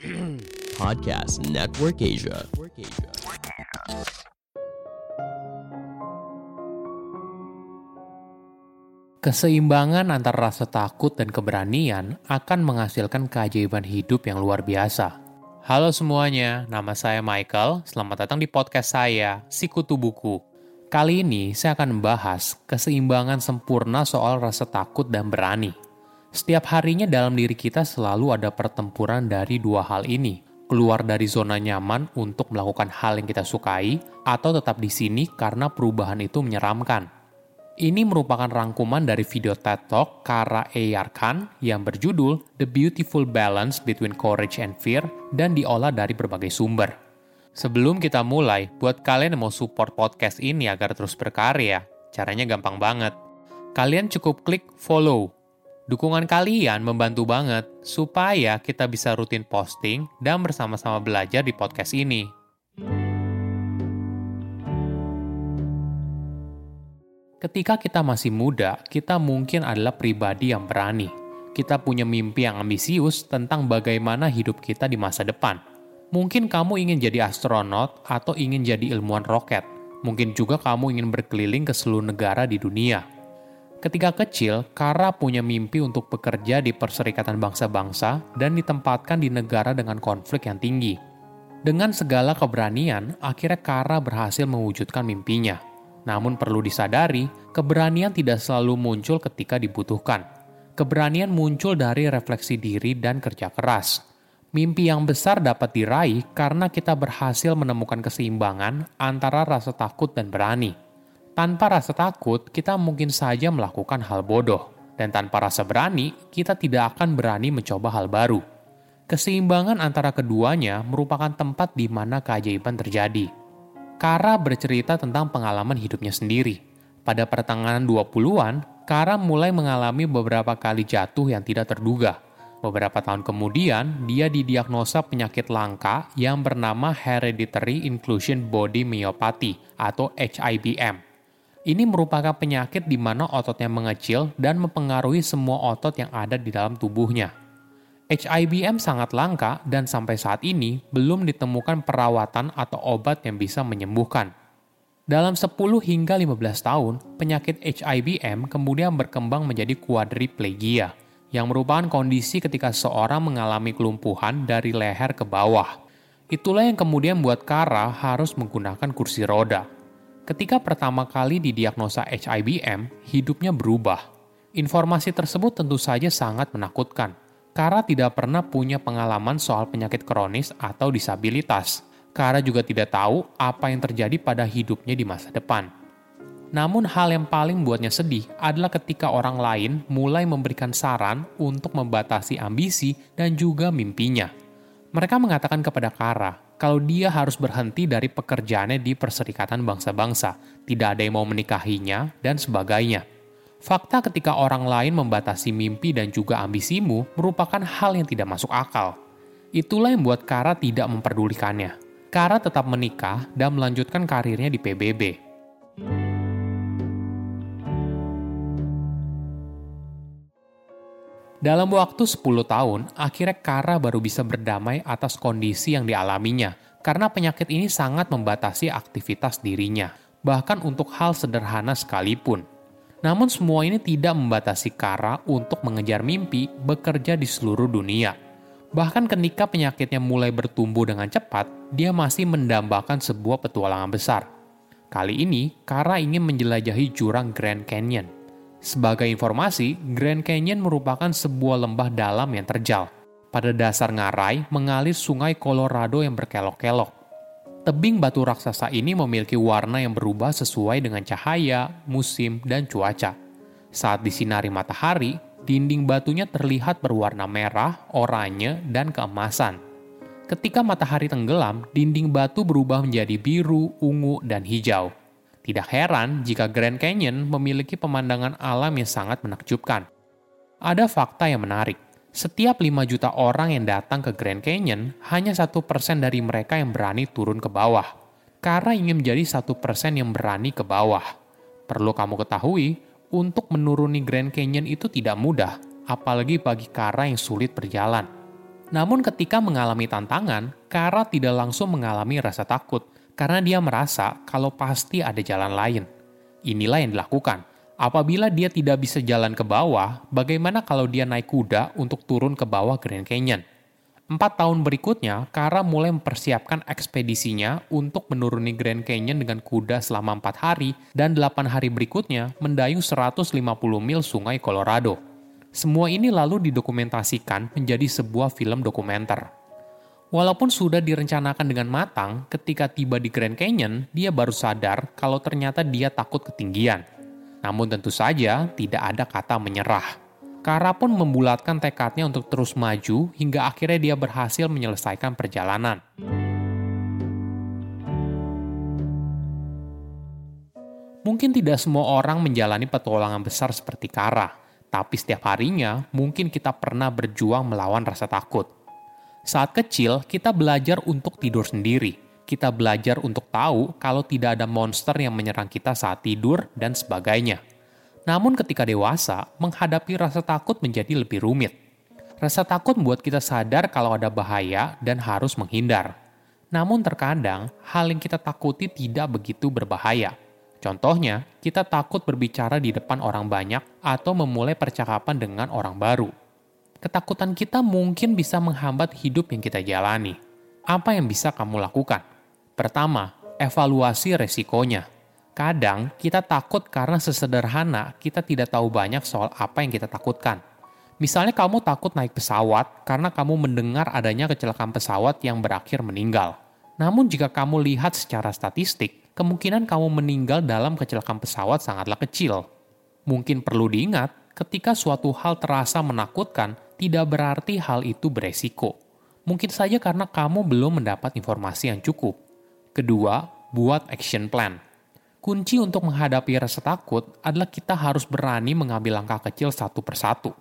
Podcast Network Asia. Keseimbangan antara rasa takut dan keberanian akan menghasilkan keajaiban hidup yang luar biasa. Halo semuanya, nama saya Michael. Selamat datang di podcast saya, Sikutu Buku. Kali ini saya akan membahas keseimbangan sempurna soal rasa takut dan berani. Setiap harinya dalam diri kita selalu ada pertempuran dari dua hal ini. Keluar dari zona nyaman untuk melakukan hal yang kita sukai, atau tetap di sini karena perubahan itu menyeramkan. Ini merupakan rangkuman dari video TED Talk Kara Eyarkan yang berjudul The Beautiful Balance Between Courage and Fear dan diolah dari berbagai sumber. Sebelum kita mulai, buat kalian yang mau support podcast ini agar terus berkarya, caranya gampang banget. Kalian cukup klik follow. Dukungan kalian membantu banget supaya kita bisa rutin posting dan bersama-sama belajar di podcast ini. Ketika kita masih muda, kita mungkin adalah pribadi yang berani. Kita punya mimpi yang ambisius tentang bagaimana hidup kita di masa depan. Mungkin kamu ingin jadi astronot atau ingin jadi ilmuwan roket. Mungkin juga kamu ingin berkeliling ke seluruh negara di dunia. Ketika kecil, Kara punya mimpi untuk bekerja di Perserikatan Bangsa-Bangsa dan ditempatkan di negara dengan konflik yang tinggi. Dengan segala keberanian, akhirnya Kara berhasil mewujudkan mimpinya – namun perlu disadari, keberanian tidak selalu muncul ketika dibutuhkan. Keberanian muncul dari refleksi diri dan kerja keras. Mimpi yang besar dapat diraih karena kita berhasil menemukan keseimbangan antara rasa takut dan berani. Tanpa rasa takut, kita mungkin saja melakukan hal bodoh, dan tanpa rasa berani, kita tidak akan berani mencoba hal baru. Keseimbangan antara keduanya merupakan tempat di mana keajaiban terjadi Kara bercerita tentang pengalaman hidupnya sendiri. Pada pertengahan 20-an, Kara mulai mengalami beberapa kali jatuh yang tidak terduga. Beberapa tahun kemudian, dia didiagnosa penyakit langka yang bernama Hereditary Inclusion Body Myopathy atau HIBM. Ini merupakan penyakit di mana ototnya mengecil dan mempengaruhi semua otot yang ada di dalam tubuhnya. HIBM sangat langka dan sampai saat ini belum ditemukan perawatan atau obat yang bisa menyembuhkan. Dalam 10 hingga 15 tahun, penyakit HIBM kemudian berkembang menjadi quadriplegia, yang merupakan kondisi ketika seorang mengalami kelumpuhan dari leher ke bawah. Itulah yang kemudian membuat Kara harus menggunakan kursi roda. Ketika pertama kali didiagnosa HIBM, hidupnya berubah. Informasi tersebut tentu saja sangat menakutkan Kara tidak pernah punya pengalaman soal penyakit kronis atau disabilitas. Kara juga tidak tahu apa yang terjadi pada hidupnya di masa depan. Namun hal yang paling buatnya sedih adalah ketika orang lain mulai memberikan saran untuk membatasi ambisi dan juga mimpinya. Mereka mengatakan kepada Kara kalau dia harus berhenti dari pekerjaannya di Perserikatan Bangsa-Bangsa, tidak ada yang mau menikahinya, dan sebagainya. Fakta ketika orang lain membatasi mimpi dan juga ambisimu merupakan hal yang tidak masuk akal. Itulah yang membuat Kara tidak memperdulikannya. Kara tetap menikah dan melanjutkan karirnya di PBB. Dalam waktu 10 tahun, akhirnya Kara baru bisa berdamai atas kondisi yang dialaminya karena penyakit ini sangat membatasi aktivitas dirinya, bahkan untuk hal sederhana sekalipun. Namun semua ini tidak membatasi Kara untuk mengejar mimpi bekerja di seluruh dunia. Bahkan ketika penyakitnya mulai bertumbuh dengan cepat, dia masih mendambakan sebuah petualangan besar. Kali ini, Kara ingin menjelajahi jurang Grand Canyon. Sebagai informasi, Grand Canyon merupakan sebuah lembah dalam yang terjal. Pada dasar ngarai mengalir sungai Colorado yang berkelok-kelok. Tebing batu raksasa ini memiliki warna yang berubah sesuai dengan cahaya, musim, dan cuaca. Saat disinari matahari, dinding batunya terlihat berwarna merah, oranye, dan keemasan. Ketika matahari tenggelam, dinding batu berubah menjadi biru, ungu, dan hijau. Tidak heran jika Grand Canyon memiliki pemandangan alam yang sangat menakjubkan. Ada fakta yang menarik setiap 5 juta orang yang datang ke Grand Canyon, hanya satu persen dari mereka yang berani turun ke bawah. Karena ingin menjadi satu persen yang berani ke bawah. Perlu kamu ketahui, untuk menuruni Grand Canyon itu tidak mudah, apalagi bagi Kara yang sulit berjalan. Namun ketika mengalami tantangan, Kara tidak langsung mengalami rasa takut karena dia merasa kalau pasti ada jalan lain. Inilah yang dilakukan. Apabila dia tidak bisa jalan ke bawah, bagaimana kalau dia naik kuda untuk turun ke bawah Grand Canyon? Empat tahun berikutnya, Kara mulai mempersiapkan ekspedisinya untuk menuruni Grand Canyon dengan kuda selama empat hari, dan delapan hari berikutnya mendayung 150 mil sungai Colorado. Semua ini lalu didokumentasikan menjadi sebuah film dokumenter. Walaupun sudah direncanakan dengan matang, ketika tiba di Grand Canyon, dia baru sadar kalau ternyata dia takut ketinggian. Namun tentu saja tidak ada kata menyerah. Kara pun membulatkan tekadnya untuk terus maju hingga akhirnya dia berhasil menyelesaikan perjalanan. Mungkin tidak semua orang menjalani petualangan besar seperti Kara, tapi setiap harinya mungkin kita pernah berjuang melawan rasa takut. Saat kecil, kita belajar untuk tidur sendiri. Kita belajar untuk tahu kalau tidak ada monster yang menyerang kita saat tidur dan sebagainya. Namun ketika dewasa, menghadapi rasa takut menjadi lebih rumit. Rasa takut membuat kita sadar kalau ada bahaya dan harus menghindar. Namun terkadang, hal yang kita takuti tidak begitu berbahaya Contohnya, kita takut berbicara di depan orang banyak atau memulai percakapan dengan orang baru. Ketakutan kita mungkin bisa menghambat hidup yang kita jalani. Apa yang bisa kamu lakukan? Pertama, evaluasi resikonya. Kadang kita takut karena sesederhana kita tidak tahu banyak soal apa yang kita takutkan. Misalnya kamu takut naik pesawat karena kamu mendengar adanya kecelakaan pesawat yang berakhir meninggal. Namun jika kamu lihat secara statistik, kemungkinan kamu meninggal dalam kecelakaan pesawat sangatlah kecil. Mungkin perlu diingat, ketika suatu hal terasa menakutkan, tidak berarti hal itu beresiko. Mungkin saja karena kamu belum mendapat informasi yang cukup. Kedua, buat action plan. Kunci untuk menghadapi rasa takut adalah kita harus berani mengambil langkah kecil satu persatu.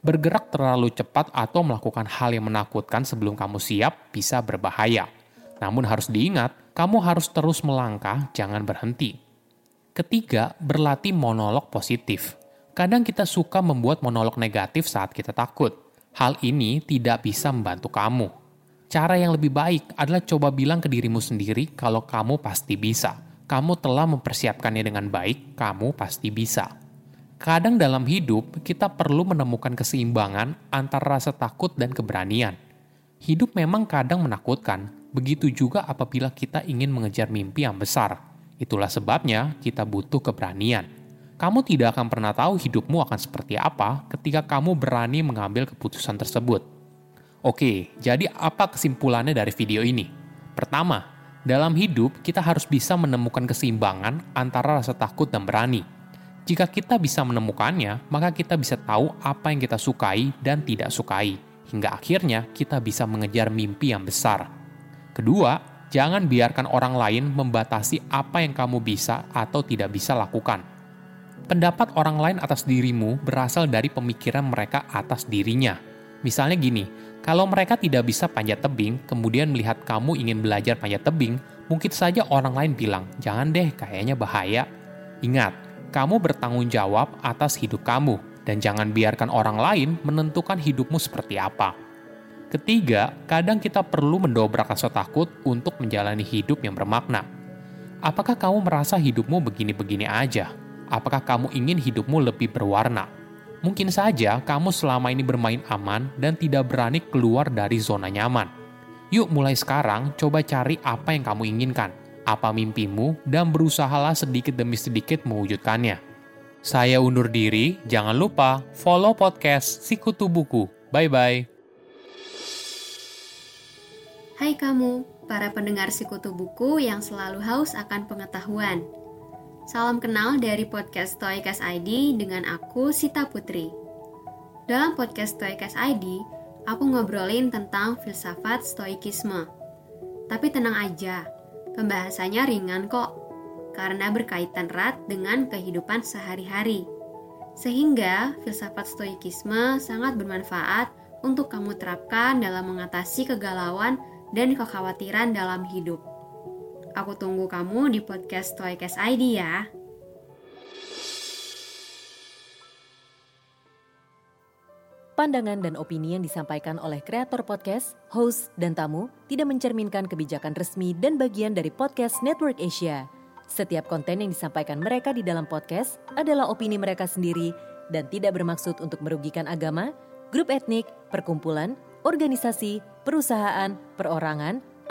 Bergerak terlalu cepat atau melakukan hal yang menakutkan sebelum kamu siap bisa berbahaya. Namun harus diingat, kamu harus terus melangkah, jangan berhenti. Ketiga, berlatih monolog positif. Kadang kita suka membuat monolog negatif saat kita takut. Hal ini tidak bisa membantu kamu. Cara yang lebih baik adalah coba bilang ke dirimu sendiri kalau kamu pasti bisa. Kamu telah mempersiapkannya dengan baik, kamu pasti bisa. Kadang dalam hidup, kita perlu menemukan keseimbangan antara rasa takut dan keberanian. Hidup memang kadang menakutkan, Begitu juga apabila kita ingin mengejar mimpi yang besar. Itulah sebabnya kita butuh keberanian. Kamu tidak akan pernah tahu hidupmu akan seperti apa ketika kamu berani mengambil keputusan tersebut. Oke, jadi apa kesimpulannya dari video ini? Pertama, dalam hidup kita harus bisa menemukan keseimbangan antara rasa takut dan berani. Jika kita bisa menemukannya, maka kita bisa tahu apa yang kita sukai dan tidak sukai, hingga akhirnya kita bisa mengejar mimpi yang besar. Kedua, jangan biarkan orang lain membatasi apa yang kamu bisa atau tidak bisa lakukan. Pendapat orang lain atas dirimu berasal dari pemikiran mereka atas dirinya. Misalnya gini, kalau mereka tidak bisa panjat tebing, kemudian melihat kamu ingin belajar panjat tebing, mungkin saja orang lain bilang, jangan deh, kayaknya bahaya. Ingat, kamu bertanggung jawab atas hidup kamu, dan jangan biarkan orang lain menentukan hidupmu seperti apa. Ketiga, kadang kita perlu mendobrak rasa takut untuk menjalani hidup yang bermakna. Apakah kamu merasa hidupmu begini-begini aja? Apakah kamu ingin hidupmu lebih berwarna? Mungkin saja kamu selama ini bermain aman dan tidak berani keluar dari zona nyaman. Yuk mulai sekarang coba cari apa yang kamu inginkan, apa mimpimu, dan berusahalah sedikit demi sedikit mewujudkannya. Saya undur diri, jangan lupa follow podcast Sikutu Buku. Bye-bye. Hai kamu, para pendengar Sikutu Buku yang selalu haus akan pengetahuan. Salam kenal dari podcast Toycast ID dengan aku, Sita Putri. Dalam podcast Toycast ID, aku ngobrolin tentang filsafat stoikisme. Tapi tenang aja, pembahasannya ringan kok, karena berkaitan erat dengan kehidupan sehari-hari. Sehingga filsafat stoikisme sangat bermanfaat untuk kamu terapkan dalam mengatasi kegalauan dan kekhawatiran dalam hidup. Aku tunggu kamu di podcast Toycast ID ya. Pandangan dan opini yang disampaikan oleh kreator podcast, host, dan tamu tidak mencerminkan kebijakan resmi dan bagian dari podcast Network Asia. Setiap konten yang disampaikan mereka di dalam podcast adalah opini mereka sendiri dan tidak bermaksud untuk merugikan agama, grup etnik, perkumpulan, organisasi, perusahaan, perorangan,